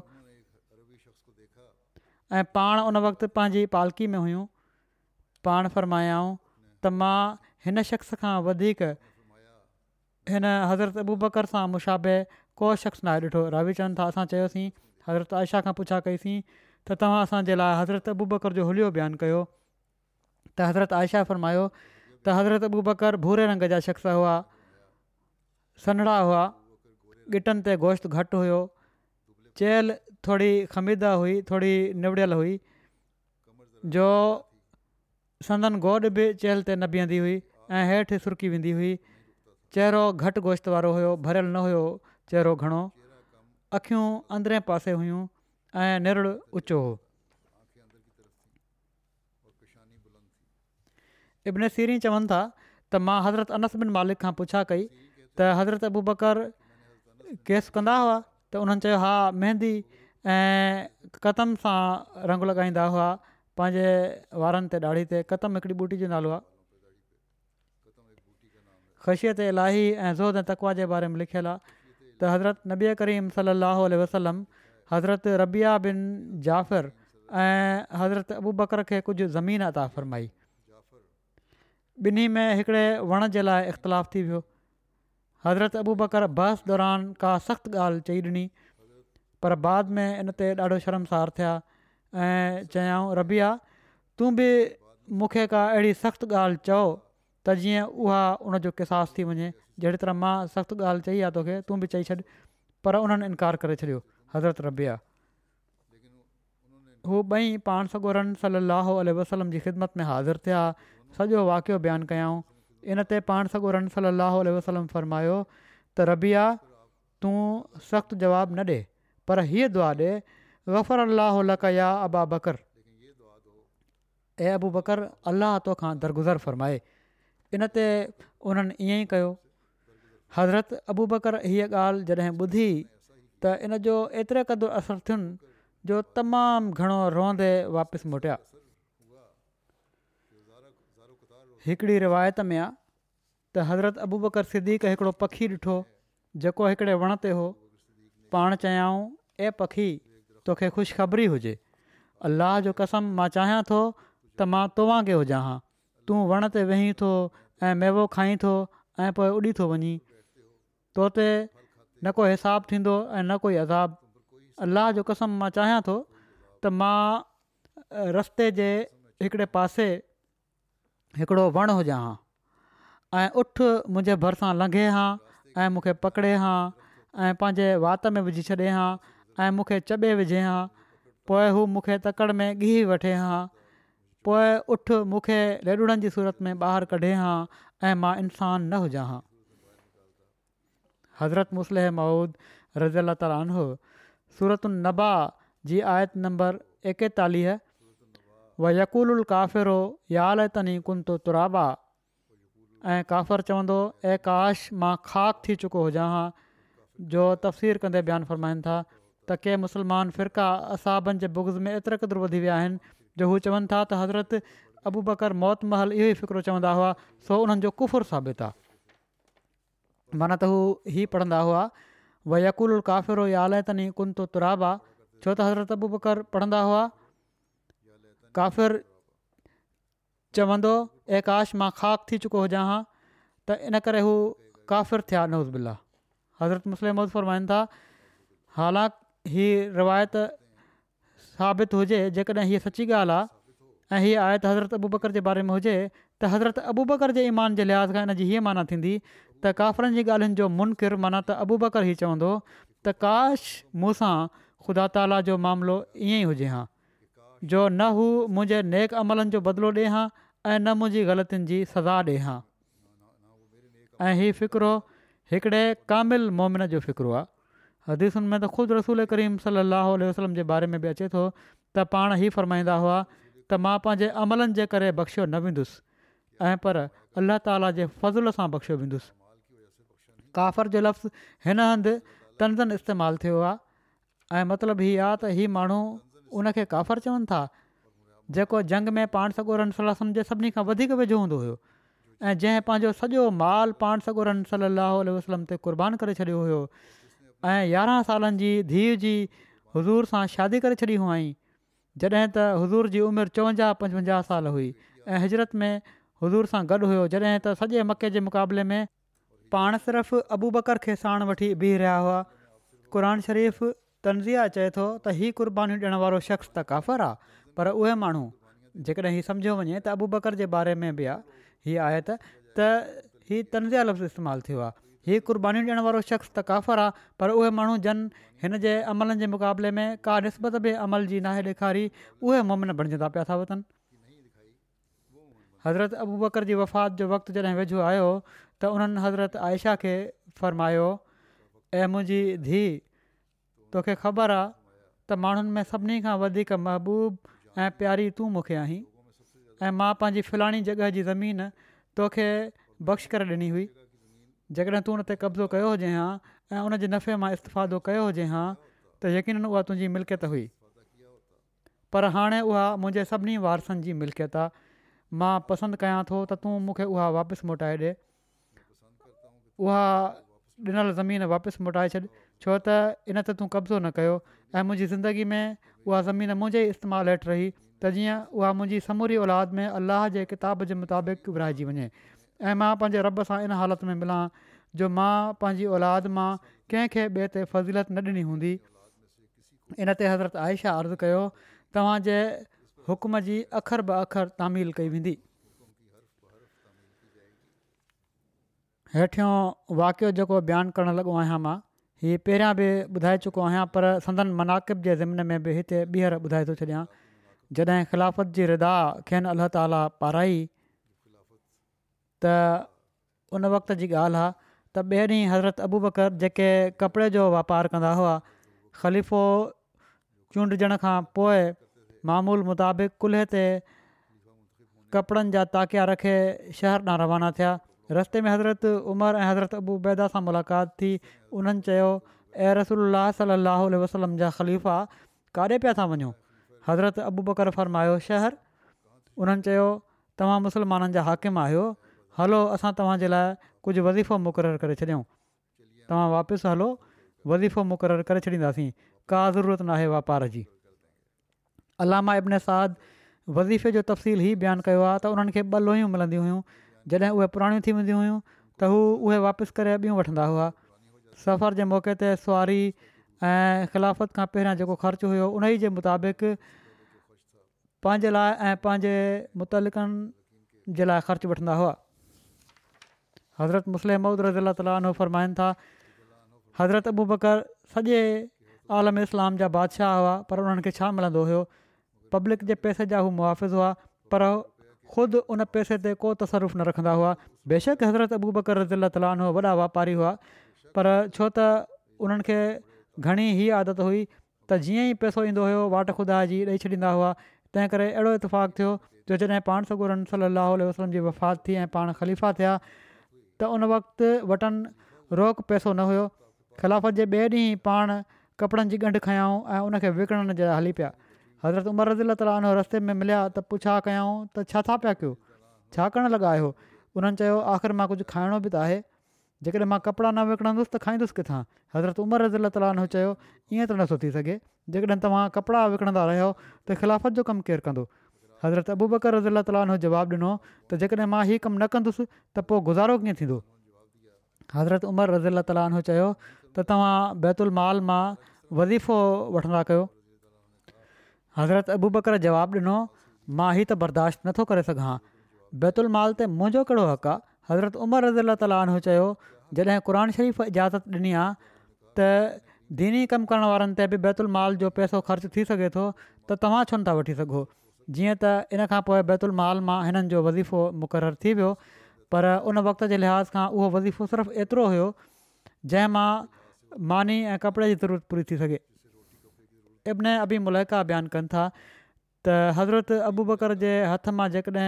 ऐं पाण उन वक़्तु पंहिंजी पालकी में हुयूं पाण फरमायाऊं त मां हिन शख़्स खां वधीक हिन हज़रत अबूबकर सां मुशाबे को शख़्स न आहे ॾिठो रावि था असां चयोसीं हज़रत आयशा खां पुछा कईसीं त तव्हां असांजे लाइ हज़रत अबू बकर जो हुलियो बयानु कयो त हज़रत आयशा फरमायो त हज़रत अबू बकर भूरे रंग जा शख़्स हुआ सनड़ा हुआ ॻिटनि ते गोश्त घटि हुयो चल थोरी खमीदा हुई थोरी निवड़ियल हुई जो संदन गोॾ बि चेल्हि ते न बीहंदी हुई ऐं हेठि सुरकी वेंदी हुई चहिरो घटि गोश्त वारो हुयो भरियल न हुयो चहिरो घणो अखियूं अंदरें पासे हुयूं ऐं निड़ उचो हो इब्न सीरी चवनि था त मां हज़रत अनसबिन मालिक खां पुछा कई त हज़रत अबू बकर केस कंदा हुआ त उन्हनि चयो हा मेहंदी ऐं कतम सां रंग लॻाईंदा हुआ पंहिंजे वारनि ते ॾाढी ते कतम हिकिड़ी बूटी जो नालो आहे ख़ुशिअ ते लाही ऐं ज़ोद ऐं तकवा जे बारे में लिखियलु आहे त हज़रत नबी करीम सल वसलम हज़रत रबिया बिन जाफ़िर ऐं हज़रत अबू बकर खे कुझु ज़मीन अता फ़र्माई ॿिन्ही में हिकिड़े वण जे लाइ इख़्तिलाफ़ु थी वियो हज़रत अबू बकर बहस दौरान का सख़्तु ॻाल्हि चई ॾिनी पर बाद में इन ते ॾाढो शर्मसार थिया ऐं चयाऊं रबिया तूं बि मूंखे का अहिड़ी सख़्तु ॻाल्हि चओ त जीअं उहा उनजो कहसास थी वञे जहिड़ी तरह मां सख़्तु ॻाल्हि चई आहे तोखे तूं बि चई छॾ पर उन्हनि इनकार करे छॾियो हज़रत रबिया हू ॿई पाण सॻो रम सलाह वसलम जी ख़िदमत में हाज़िर थिया सॼो वाक़ियो बयानु कयाऊं इन ते पाण सॻो रम सलाह वसलम फ़रमायो त रबिया तूं सख़्तु जवाबु न ॾे पर हीअ दुआ ॾे वफ़र अलाह अबा बकरु अबू बकर अलाह तोखां दरगुज़र फ़र्माए इन ते उन्हनि ईअं ई कयो हज़रत अबू बकर हीअ ॻाल्हि जॾहिं ॿुधी त इन जो एतिरे क़दुरु असरु थियनि जो तमामु घणो रोंदे वापसि मोटिया हिकिड़ी रिवायत में आहे त हज़रत अबू बकर सिद्दीक हिकिड़ो पखी ॾिठो जेको हिकिड़े वण ते हो पाण चयाऊं ए पखी तोखे ख़ुशिखबरी हुजे अलाह जो कसम मां चाहियां थो त मां तोखे हुजा हां तूं वण ते वेहीं थो ऐं मेवो खाईं थो ऐं पोइ उॾी थो वञीं तो न कोई हिसाबु थींदो ऐं न कोई असाब अल्लाह जो कसम मां चाहियां थो त मां रस्ते जे हिकिड़े पासे हिकिड़ो वण हुजां हां ऐं उठ मुंहिंजे भरिसां लंघे हा ऐं मूंखे पकिड़े हा ऐं पंहिंजे वात में विझी छॾे हा ऐं मूंखे चॿे विझे हा पोइ हू मूंखे तकिड़ि में ॻिही वठे हा पोइ उठु मूंखे रेडड़नि जी सूरत में ॿाहिरि कढे हा ऐं मां इंसानु न हुजां हा हज़रत मुस्लिह माउद रज़ी अला तालो عنہ जी आयत नंबर एकतालीह व यकूलु उल काफ़िर हो या आल तनी कुन तो तुराबा ऐं اے चवंदो हुओ خاک मां ख़ाक थी चुको हुजां हां जो तफ़सीर कंदे बयानु फ़रमाइनि था त के मुसलमान फ़िरका असाबनि जे बुगज़ में एतिरे क़दुरु वधी विया आहिनि जो हू चवनि था त हज़रत अबूबकर मौत महल इहो ई फ़िक्रु चवंदा हुआ सो उन्हनि जो कुफ़ुरु साबित आहे माना त हू ई पढ़ंदा हुआ वयकुल उर काफ़िर हुयालतनी कुन थो तुराबा छो त हज़रत अबू बकर पढ़ंदा हुआ काफ़िर चवंदो एकाश मां ख़ाक थी चुको हुजा हां त इन करे हू काफ़िर थिया नवज़बिला हज़रत मुस्लिम मुज़ फ़रमाइनि था हालांकि हीअ रिवायत साबित हुजे जेकॾहिं हीअ सची ॻाल्हि आहे ऐं हीअ आहे हज़रत अबू बकर जे बारे में हुजे त हज़रत अबू बकर जे ईमान जे लिहाज़ खां जी हीअ माना थींदी त काफ़िरनि जी ॻाल्हियुनि जो मुनक़िर माना त अबू बकर ई चवंदो त काश मूं ख़ुदा ताला जो मामिलो ईअं ई हुजे हा जो न हू मुंहिंजे नेक अमलनि जो बदिलो ॾे हा ऐं न मुंहिंजी ग़लतियुनि जी सज़ा ॾिए हां ऐं हीअ फ़िकुरु हिकिड़े कामिल मोमिन जो फ़िकिरो आहे हदीसुनि में त ख़ुदि रसूल करीम सलाह वसलम जे बारे में बि अचे थो त पाण ई फ़रमाईंदा हुआ त मां पंहिंजे अमलनि जे करे बख़्शियो न वेंदुसि ऐं पर अलाह ताला जे फ़ज़ुल सां बख़्शियो वेंदुसि काफ़र जो लफ़्ज़ हिन हंधि तनदन इस्तेमालु थियो आहे ऐं मतिलबु हीअ आहे त हीअ माण्हू उनखे काफ़र चवनि था जेको जंग में पाण सगोर सलम जे सभिनी खां वधीक वेझो हूंदो हुयो ऐं जंहिं पंहिंजो सॼो माल पाण सगोरम सलाहु वसलम ते कुर्बान करे छॾियो हुयो ऐं यारहं सालनि जी धीअ जी हज़ूर सां शादी करे छॾी हुआईं जॾहिं त हज़ूर जी उमिरि चोवंजाहु पंजवंजाहु साल हुई ऐं हिजरत में हज़ूर सां गॾु हुयो जॾहिं त सॼे मके जे मुक़ाबले में पाण सिर्फ़ु अबु बकर खे साण वठी बीह रहिया हुआ क़ुर शरीफ़ु तनज़िया चए थो त شخص क़ुर्बानीूं ॾियणु वारो शख़्स त काफ़र आहे पर उहे माण्हू जेकॾहिं सम्झियो वञे त अबु बकर जे बारे में बि आहे हीअ आहे त त हीअ तनज़िया लफ़्ज़ इस्तेमालु थियो आहे हीअ क़ुर्बानीूं ॾियणु वारो शख़्स त काफ़र आहे पर उहे माण्हू जन हिन जे अमलनि जे मुक़ाबले में का निस्बत बि अमल जी नाहे ॾेखारी उहे बणिजंदा पिया था हज़रत अबू बकर जी वफ़ात जो वक़्तु जॾहिं वेझो आयो त उन्हनि हज़रत आयशा खे फ़र्मायो ऐं मुंहिंजी धीउ तोखे ख़बर आहे त माण्हुनि में सभिनी खां वधीक महबूबु ऐं प्यारी तूं मूंखे आहीं ऐं मां पंहिंजी फलाणी जॻह जी ज़मीन तोखे बख़्श करे ॾिनी हुई जेकॾहिं तूं उन ते कब्ज़ो कयो हुजे हां ऐं उन जे नफ़े मां इस्तफादो कयो हुजे हां त यकीन उहा तुंहिंजी मिल्कियत हुई पर हाणे उहा मुंहिंजे सभिनी वारसनि जी मिल्कियत आहे मां पसंदि कयां थो त तूं मूंखे उहा वापसि मोटाए ॾिए उहा ॾिनल ज़मीन वापसि मोटाए छॾ छो त इन ते तूं कब्ज़ो न कयो ऐं मुंहिंजी ज़िंदगी में उहा ज़मीन मुंहिंजे ई इस्तेमालु हेठि रही त जीअं उहा मुंहिंजी समूरी औलाद में अलाह जे किताब जे मुताबिक़ विराइजी वञे ऐं मां पंहिंजे रब सां इन हालति में मिलां जो मां पंहिंजी औलाद मां कंहिंखे ॿिए ते फज़ीलत न ॾिनी हूंदी इन ते हज़रत आयशा अर्ज़ु कयो तव्हांजे हुकुम जी अख़र ब अख़र तामील कई वेंदी हेठियों वाकियो जेको बयानु करणु लॻो आहियां मां ही पहिरियां बि ॿुधाए चुको आहियां पर संदन मनाक़िब जे ज़िमन में बि हिते ॿीहर ॿुधाए थो छॾियां जॾहिं ख़िलाफ़त जी रिदा खेन अलाह ताला पाराई त उन वक़्त जी ॻाल्हि आहे त ॿिए हज़रत अबू बकर जेके कपिड़े जो वापारु कंदा हुआ ख़लीफ़ो चूंडजण खां पोइ मामूल मुताबिक़ कुल्हे ते कपिड़नि जा ताक़िया रखे शहर न रवाना थिया रस्ते में हज़रत उमर ऐं हज़रत अबू बैदा सां मुलाक़ात थी उन्हनि चयो ए रसूल सलाहु वसलम जा ख़लीफ़ा काॾे पिया था वञो हज़रत अबू बकर फर्मायो शहर उन्हनि चयो तव्हां मुसलमाननि जा हाकिम आहियो हलो असां तव्हांजे लाइ कुझु वज़ीफ़ो मुक़ररु करे छॾियूं तव्हां वापसि हलो वज़ीफ़ो मुक़ररु करे छॾींदासीं का ज़रूरत न वापार जी अलामा साद वज़ीफ़े जो तफ़सील ई बयानु कयो आहे त उन्हनि खे ॿ लोहियूं मिलंदी हुयूं जॾहिं उहे पुराणियूं थी वेंदियूं हुयूं त हू उहे वापसि करे ॿियूं वठंदा हुआ सफ़र जे मौक़े ते सुवारी ऐं ख़िलाफ़त खां पहिरियां जेको ख़र्च हुयो उन ई जे मुताबिक़ पंहिंजे लाइ ऐं पंहिंजे मुतलकनि जे लाइ ख़र्चु वठंदा हुआ हज़रत मुस्लिम महुूद रज़ीला ताली फरमाइनि था हज़रत अबू बकर सॼे आलम इस्लाम जा बादशाह हुआ पर उन्हनि खे पब्लिक जे पैसे जा हू मुआज़ हुआ पर ख़ुदि उन पैसे ते को तसरुफ़ न रखंदा हुआ बेशक हज़रत अबू अबूबकर रज़ीला ताल वॾा वापारी हुआ पर छो त उन्हनि खे घणी ई आदत हुई त जीअं ई पैसो ईंदो हुयो वाट ख़ुदा जी ॾेई छॾींदा हुआ तंहिं करे अहिड़ो इतफ़ाक़ थियो जो जॾहिं पाण सां गुरूर वसलम जी वफ़ात थी ऐं पाण ख़लीफ़ा थिया त उन वक़्तु वटनि रोक पैसो न हुयो खिलाफ़त जे ॿिए ॾींहुं पाण कपिड़नि जी ॻंढ खयऊं ऐं उनखे विकिणण जा हली पिया हज़रत उमिरि रज़ीला तालीन हू रस्ते में मिलिया त पुछा कयूं त छा छा पिया कयो छा करणु लॻा इहो उन्हनि चयो आख़िर मां कुझु खाइणो बि त आहे जेकॾहिं मां कपिड़ा न विकिणंदुसि त खाईंदुसि किथां हज़रत उमर रज़ीला तालीन उहो चयो ईअं त नथो थी सघे जेकॾहिं तव्हां कपिड़ा विकिणंदा रहियो त ख़िलाफ़त जो कमु केरु कंदो हज़रत अबूबकर रज़ीला तालीनो जवाबु ॾिनो त जेकॾहिं मां हीउ कमु न कंदुसि त पोइ गुज़ारो कीअं थींदो हज़रत उमर रज़ीला तालीन हू चयो त तव्हां बैतुल माल मां वज़ीफ़ो वठंदा कयो हज़रत अबू बकर जवाबु ॾिनो मां हीउ त बर्दाश्त नथो करे सघां हा बैतुलमाल ते मुंहिंजो कहिड़ो हक़ आहे हज़रत उमर रज़ी अलाह तालीन चयो जॾहिं क़ुर शरीफ़ इजाज़त ॾिनी आहे त दीनी कमु करण वारनि ते बि बैतुलमाल जो पैसो ख़र्चु थी सघे थो त तव्हां छो न था वठी सघो जीअं त इन खां पोइ बैतुलमाल मां हिननि जो वज़ीफ़ो मुक़ररु थी वियो पर उन वक़्त जे लिहाज़ खां उहो वज़ीफ़ो सिर्फ़ु एतिरो हुयो जंहिं मां मानी ऐं कपिड़े जी ज़रूरत पूरी थी सघे इब्न अबी मुलहका बयानु कनि था त हज़रत अबू बकर जे हथ मां जेकॾहिं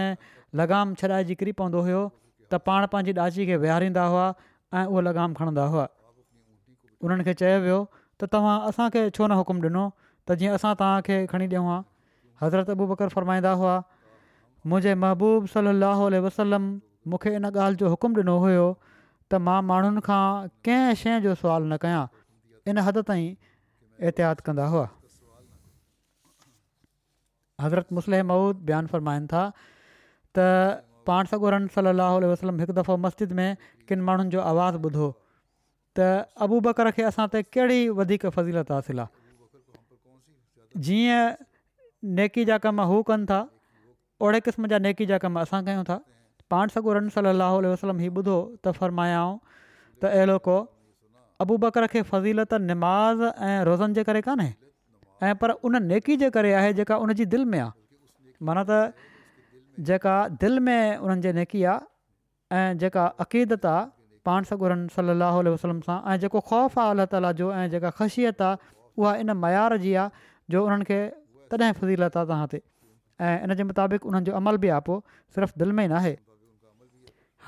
लगाम छॾाए जी किरी पवंदो हुयो त पाण पंहिंजी ॾाची खे विहारींदा हुआ ऐं उहो लगाम खणंदा हुआ उन्हनि खे चयो वियो त तव्हां असांखे छो न हुकुम ॾिनो त जीअं असां तव्हांखे खणी ॾियूं हा हज़रत अबू बकर फ़रमाईंदा हुआ मुंहिंजे महबूब सली अलाह वसलम मूंखे इन ॻाल्हि जो हुकुम ॾिनो हुयो त मां माण्हुनि खां कंहिं शइ जो सुवालु न कयां इन हदि ताईं एहतियात कंदा हुआ हज़रत मुस्लिह महुूद बयानु फ़रमाइनि था त पाण सॻो صلی اللہ वसलम हिकु दफ़ो मस्जिद में किन माण्हुनि जो आवाज़ु ॿुधो त अबू बकर खे असां ते कहिड़ी वधीक फज़ीलत हासिलु आहे जीअं नेकी जा कम हू कनि था ओड़े क़िस्म जा नेकी जा कमु असां कयूं था पाण सॻो रम वसलम हीउ ॿुधो त फ़रमायाऊं त अहिड़ो को अबू बकर खे फज़ीलत निमाज़ ऐं रोज़नि जे करे कोन्हे ऐं पर उन नेकी जे करे आहे जेका उनजी दिलि में आहे माना त जेका दिलि में उन्हनि जे नेकी आहे ऐं जेका अक़ीदत आहे पाण सगुरनि सली वसलम सां ऐं जेको ख़ौफ़ आहे अलाह ताला जो ऐं जेका ख़ुशियत आहे उहा इन मयार जी आहे जो उन्हनि खे तॾहिं फज़ीलत आहे तव्हां ते ऐं इन जे मुताबिक़ उन्हनि जो अमल बि आहे पोइ सिर्फ़ु में ई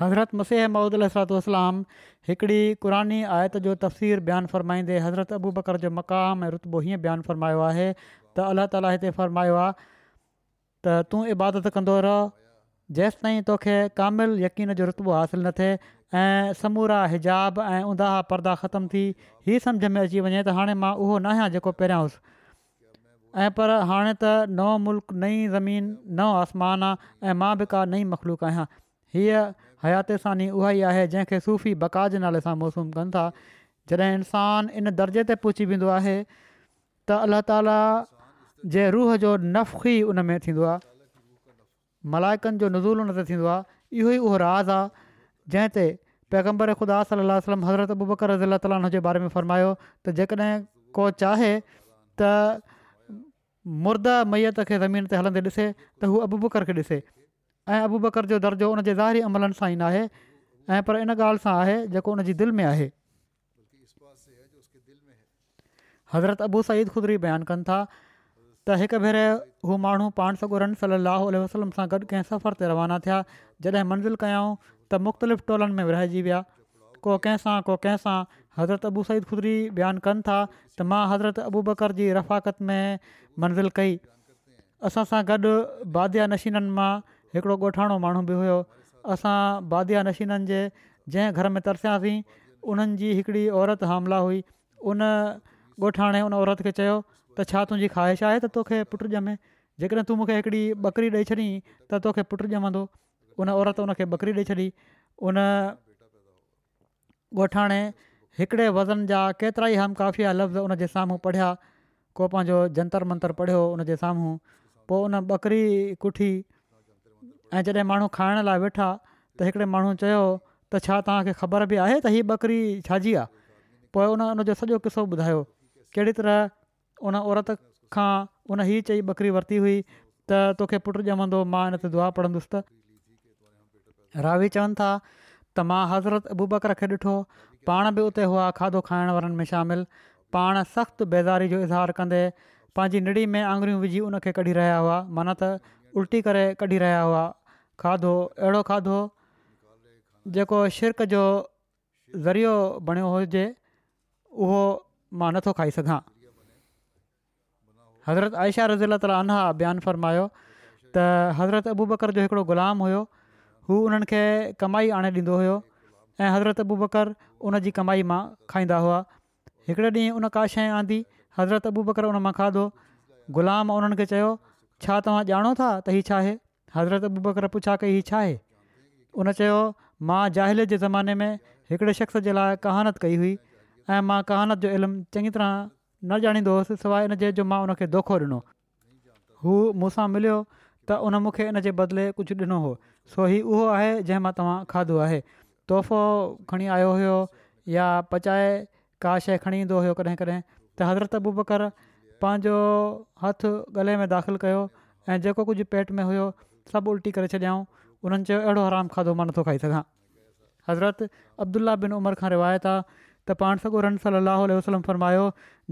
हज़रत मसिह महुदलात वसलाम हिकिड़ी क़ुरानी आयत जो तफ़सीरु बयानु फ़रमाईंदे हज़रत अबू बकर जो मक़ाम ऐं रुतबो हीअं बयानु फरमायो आहे त अलाह ताली हिते फ़रमायो आहे त तूं इबादत कंदो रह जेसि ताईं तोखे कामिलु यकीन जो रुतबो हासिलु न थिए ऐं समूरा हिजाब ऐं उदा परदा ख़तमु थी हीअ सम्झि में अची वञे त हाणे मां उहो न आहियां जेको पहिरियों हुउसि ऐं पर हाणे त नओं मुल्क नई ज़मीन नओं आसमानु आहे ऐं मां बि का नई आहियां हीअ हयात सानी उहा ई आहे जंहिंखे सूफ़ी बका जे नाले सां मौसूम कनि था जॾहिं इंसानु इन दर्जे ते पहुची वेंदो आहे त अल्ला ताला जे रूह जो नफ़ ई उन में थींदो आहे मलाइकनि जो नज़ूल उन ते थींदो आहे इहो ई उहो राज़ आहे जंहिं ते पैगम्बर ख़ुदाम हज़रत अबू बुकर रज़ीला ताली हुनजे बारे में फरमायो त जेकॾहिं को चाहे त मुर्द मैयत खे ज़मीन ते हलंदे ॾिसे त हूअ अबू बुकर खे ॾिसे ऐं अबू बकर जो दर्जो उनजे ज़ाहिरी अमलनि सां ई پر आहे ऐं पर इन ॻाल्हि सां आहे जेको उनजी दिलि में आहे हज़रत अबू सईदुदरी बयानु कनि था त हिकु भेरे हू माण्हू पाण सॻो रन सली वसलम सां गॾु कंहिं सफ़र ते रवाना थिया जॾहिं मंज़िल कयऊं त मुख़्तलिफ़ु टोलनि में वहिजी विया को कंहिंसां को कंहिंसां हज़रत अबू सईद खुदरी बयानु कनि था त मां हज़रत अबू बकर जी रफ़ाकत में मंज़िल कई असां सां गॾु बाद्या नशीननि मां हिकिड़ो ॻोठाणो माण्हू बि हुयो असां बादि नशीननि जे जंहिं घर में तरसियासीं उन्हनि जी हिकिड़ी औरत हामिला हुई उन ॻोठाणे उन औरत खे चयो त छा तुंहिंजी ख़्वाहिश आहे त तोखे पुटु ॼमे जेकॾहिं तूं मूंखे हिकिड़ी ॿकरी ॾेई छॾीं त तोखे पुटु ॼमंदो उन औरत उनखे ॿकरी ॾेई छॾी उन ॻोठाणे हिकिड़े वज़न जा केतिरा ई हम काफ़िया लफ़्ज़ उनजे साम्हूं पढ़िया को पंहिंजो जंतर मंतर पढ़ियो उनजे साम्हूं पोइ उन ॿकरी कुठी ऐं जॾहिं माण्हू खाइण लाइ वेठा त हिकिड़े माण्हू चयो त छा तव्हांखे ख़बर बि आहे त हीअ ॿकरी छाजी आहे पोइ उन उनजो सॼो किसो ॿुधायो कहिड़ी तरह उन औरत खां उन हीअ चई बकरी वरिती हुई त तोखे पुटु ॼमंदो मां हिन ते दुआ पढ़ंदुसि रावी चवनि था त मां हज़रत अबूबकर खे ॾिठो पाण बि उते हुआ खाधो खाइण वारनि में शामिलु पाण सख़्तु बेज़ारी जो इज़हार कंदे पंहिंजी निड़ी में आङुरियूं विझी उनखे कढी रहिया हुआ मन त उल्टी करे कढी रहिया हुआ खाधो अहिड़ो खाधो जेको शिरक जो ज़रियो बणियो हुजे उहो मां नथो खाई सघां हज़रत आयशा रज़ीला ताली आना बयानु फ़रमायो त हज़रत अबू ॿकर जो हिकिड़ो ग़ुलाम हुयो हू उन्हनि खे कमाई आणे ॾींदो हुयो ऐं हज़रत अबू ॿकर उन जी कमाई मां खाईंदा हुआ हिकिड़े ॾींहुं उन का शइ आंदी हज़रत अबू ॿकरु उन मां खाधो ग़ुलाम उन्हनि खे चयो छा तव्हां ॼाणो था त छा आहे हज़रत अबू बकर पुछा कई हीउ छा आहे हुन चयो मां जाहिले जे ज़माने में हिकिड़े शख़्स जे लाइ कहानत कई हुई ऐं मां कहानत जो इल्मु चङी तरह न ॼाणींदो हुउसि सवाइ इनजे जो मां उन धोखो ॾिनो हू मूंसां मिलियो त उन मूंखे इन जे बदिले कुझु ॾिनो हुओ सो ही उहो आहे जंहिं मां तव्हां खाधो आहे तोहफ़ो खणी आयो हुयो या पचाए का शइ खणी ईंदो हुयो कॾहिं कॾहिं त हज़रत अबू बकर पंहिंजो हथ गले में दाख़िलु कयो ऐं जेको कुझु पेट में हुयो सभु उल्टी करे छॾियऊं उन्हनि चयो अहिड़ो आरामु खाधो मां नथो खाई सघां हज़रत अब्दुला बिन उमर खां रिवायत आहे त पाण सॻो रनसली अलाहु वसलम फरमायो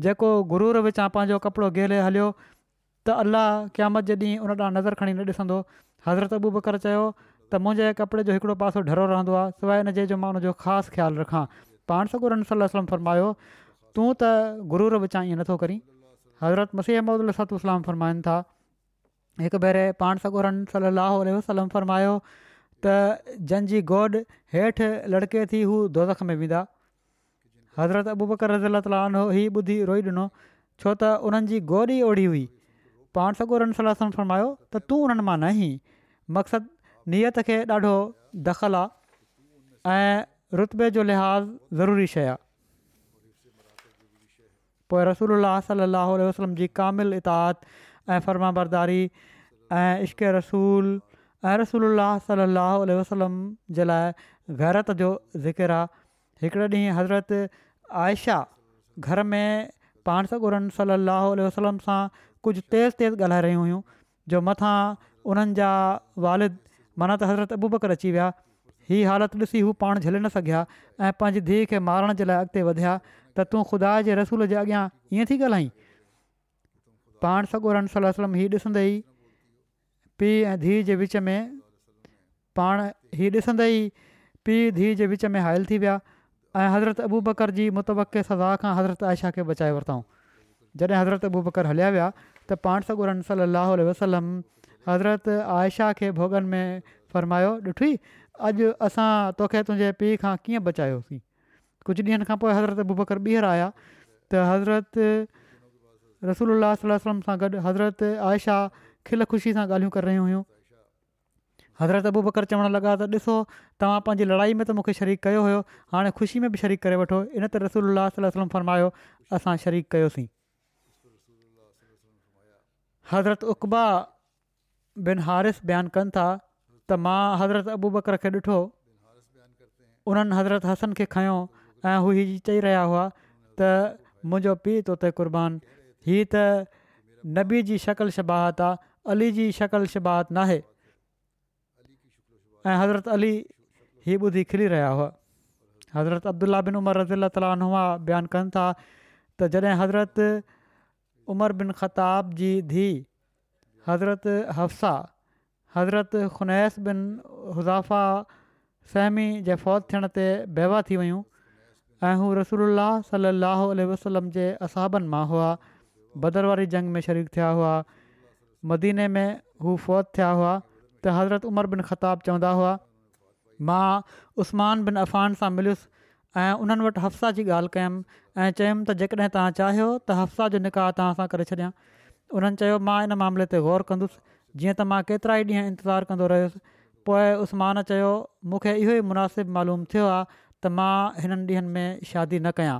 जेको गुरूर विचां पंहिंजो कपिड़ो गेले हलियो त अलाह क़्यामत जे ॾींहुं उन ॾांहुं नज़र खणी न ॾिसंदो हज़रत अबू बकर चयो त मुंहिंजे कपिड़े जो हिकिड़ो पासो ढरो रहंदो आहे सवाइ हिन जे जो मां उनजो ख़ासि ख़्यालु रखां पाण सॻो रमसल वसलम फ़रमायो तूं त गुरूर विचां ईअं नथो करीं हज़रत मसीह अहमद सतू वसलाम फ़रमाइनि था हिकु भेरे पाण सगोरम सलाहु वसलम फरमायो त जंहिंजी गोड हेठि लड़के थी हू दोज़ख में वेंदा हज़रत अबू बकर रज़ तालो ही ॿुधी रोई ॾिनो छो त उन्हनि जी गोॾ ओढ़ी हुई पाण सगोरन सलम फरमायो त तूं उन्हनि मां न मक़सदु नीयत खे ॾाढो दख़ल आहे ऐं रुतबे जो लिहाज़ ज़रूरी शइ आहे पोइ रसूल अलाह सलाहु वसलम जी कामिल इतादु ऐं फर्मा बरदारी ऐं इश्क़ रसूल ऐं रसूल सलाहु उल वसलम जे लाइ गैरत जो ज़िकिर आहे हिकिड़े ॾींहुं हज़रत आयशा घर में पाण सॻु सल अल वसलम सां कुझु तेज़ तेज़ ॻाल्हाए रहियूं हुयूं जो मथां उन्हनि जा वारिद मन त हज़रत अबूबकर अची विया हीअ हालत ॾिसी हू पाण झले न सघिया ऐं पंहिंजी धीउ खे मारण जे लाइ अॻिते वधिया त तूं ख़ुदा जे रसूल जे अॻियां ईअं थी ॻाल्हाईं पाण सगोरम सल वसलम हीअ ॾिसंदई पीउ ऐं धीअ जे विच में पाण हीअ ॾिसंदई पीउ धीअ जे विच में हायल थी विया ऐं हज़रत अबू बकर जी मुतवक सज़ा खां हज़रत आयशा खे बचाए वरितऊं जॾहिं हज़रत अबू बकर हलिया विया त पाण सॻोरम सलाहु वसलम हज़रत आयशा खे भोगन में फ़रमायो ॾिठी अॼु असां तोखे तुंहिंजे पीउ खां कीअं बचायोसीं कुझु ॾींहंनि खां पोइ हज़रत अबू बकर ॿीहर आया त हज़रत रसूल सल वसलम सां गॾु हज़रत आयशा खिल ख़ुशी सां ॻाल्हियूं करे रहियूं हुयूं हज़रत अबू बकर चवणु लॻा त ॾिसो तव्हां पंहिंजी लड़ाई में त मूंखे शरीक कयो हुयो हाणे ख़ुशी में बि शरीक़ करे वठो इन ते रसोल्ला तल वसलम फरमायो असां शरीक कयोसीं हज़रत उकबा बिन हारिस बयानु कनि था त मां हज़रत अबू बकर खे ॾिठो उन्हनि हज़रत हसन खे खयों ऐं हू चई रहिया हुआ त मुंहिंजो पीउ तो क़ुर्बान हीअ त नबी जी शकिल शिबाहत आहे अली जी शकिल शबाहतु नाहे ऐं हज़रत अली ई ॿुधी खिरी रहिया हुआ हज़रत अब्दुला बिन उमर रज़ीला ताली नवा बयानु कनि था त जॾहिं हज़रत उमर बिन ख़ताब जी धीउ हज़रत हफ़्साह हज़रत ख़ुनैस बिन हुज़ाफ़ा सहमी जे फ़ौज थियण ते बेवा थी वियूं ऐं हू रसूल सलाहु अलसलम जे असाबनि मां हुआ भदर वारी जंग में शरीक थिया हुआ मदीने में हू फ़ौत थिया हुआ त हज़रत उमर बिन खिताबु चवंदा हुआ मां उस्मान बिनान सां मिलियुसि ऐं उन्हनि वटि हफ़्सा जी ॻाल्हि कयुमि ऐं चयमि त जेकॾहिं तव्हां चाहियो त हफ़्सा जो निकाह तव्हां सां करे उन्हनि चयो मां इन मामले ते ग़ौर कंदुसि जीअं त मां केतिरा ई ॾींहं इंतज़ारु कंदो रहियुसि पोइ उसमान चयो मूंखे इहो ई मुनासिबु मालूम थियो आहे त मां हिननि ॾींहनि में शादी न कयां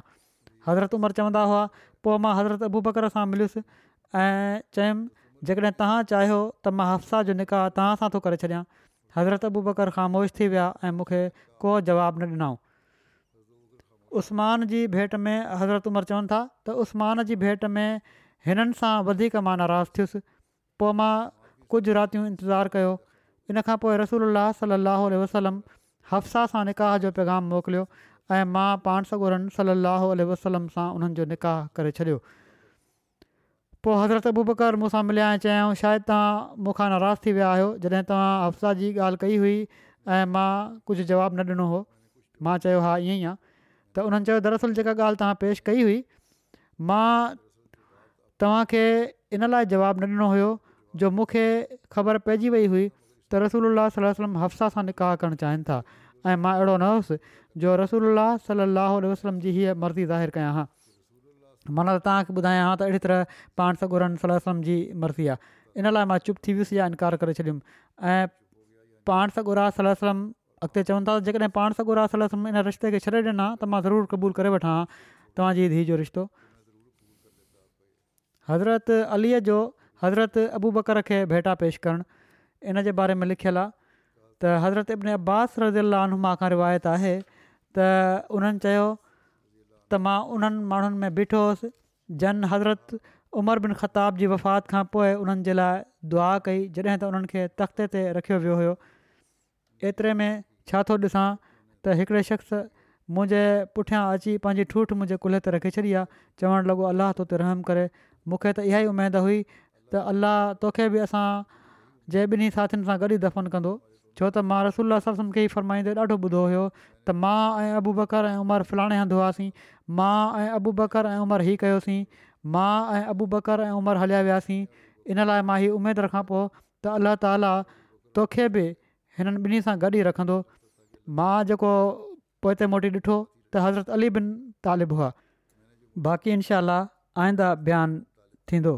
हज़रत चवंदा हुआ पोइ मां हज़रत अबू बकर सां मिलियुसि ऐं चयमि जेकॾहिं तव्हां चाहियो त मां हफ़्सा जो निकाह तव्हां सां थो करे छॾियां हज़रत अबू बकर ख़ामोश थी विया ऐं मूंखे को जवाबु न ॾिनऊं उस्मान जी भेंट में हज़रत उमिरि चवनि था त उस्मान जी भेट में हिननि सां वधीक मां नाराज़ु थियुसि पोइ मां कुझु रातियूं इंतज़ारु कयो इन खां पोइ रसूल अला सलाहु वसलम हफ़्साह सां निकाह जो पैगाम मोकिलियो ऐं मां पाण सगोरनि सली अलाह वसलम सां उन्हनि जो निकाह करे छॾियो पोइ हज़रत अबूबकर मूंसां मिलिया ऐं चयाऊं शायदि तव्हां मूंखां नाराज़ थी विया आहियो जॾहिं तव्हां हफ्साह जी ॻाल्हि कई हुई ऐं मां कुझु जवाबु न ॾिनो हो मां चयो हा ईअं ई आहे त उन्हनि चयो दरसल जेका ॻाल्हि तव्हां कई हुई मां तव्हांखे इन लाइ जवाबु न ॾिनो हुयो जो मूंखे ख़बर पइजी वई हुई त रसूल सलम हफ़्सा सां निकाह करणु चाहिनि था ऐं मां अहिड़ो न हुउसि जो रसूल सलाहु वसलम जी हीअ मर्ज़ी ज़ाहिर कयां हा माना त तव्हांखे ॿुधायां हा त अहिड़ी तरह पाण सगुरन सलम जी मर्ज़ी आहे इन लाइ मां चुप थी वियुसि या इनकार करे छॾियुमि ऐं पाण सगुरा सलम अॻिते चवनि था जेकॾहिं पाण सगुर आहे सलम इन रिश्ते खे छॾे ॾिना त मां ज़रूरु क़बूल करे वठां हा तव्हांजी धीअ जो रिश्तो हज़रत अलीअ जो हज़रत अबू बकर खे भेटा पेश करणु इन जे बारे में लिखियलु आहे त हज़रत इब्न अब्बास रज़ी रिवायत आहे त उन्हनि चयो त मां उन्हनि माण्हुनि में ॿिठो हुउसि जन हज़रत उमर बिन खताब जी वफ़ात खां पोइ उन्हनि जे लाइ दुआ कई जॾहिं त उन्हनि खे तख़्ते ते रखियो वियो हुयो एतिरे में छा थो ॾिसां त हिकिड़े शख़्स मुंहिंजे पुठियां अची पंहिंजी ठूठ मुंहिंजे कुल्हे ते रखी छॾी आहे चवणु लॻो अलाह तो ते रहम करे मूंखे त इहा ई उमेदु हुई त अलाह तोखे बि असां जे ॿिन्ही साथियुनि सां दफ़न कंदो छो त मां रसूल सल खे ई फरमाईंदो ॾाढो ॿुधो हुयो त मां ऐं अबू बकर ऐं उमिरि फलाणे हंधि हुआसीं मां ऐं अबू बकर ऐं उमिरि हीअ कयोसीं मां ऐं अबु बकर ऐं उमिरि हलिया वियासीं इन लाइ मां हीअ उमेदु रखां पोइ त अलाह ताला तोखे बि हिननि ॿिन्ही सां गॾु ई रखंदो मां जेको पोएं मोटी ॾिठो त हज़रत अली बिन तालिब हुआ बाक़ी इनशा आईंदा बयानु थींदो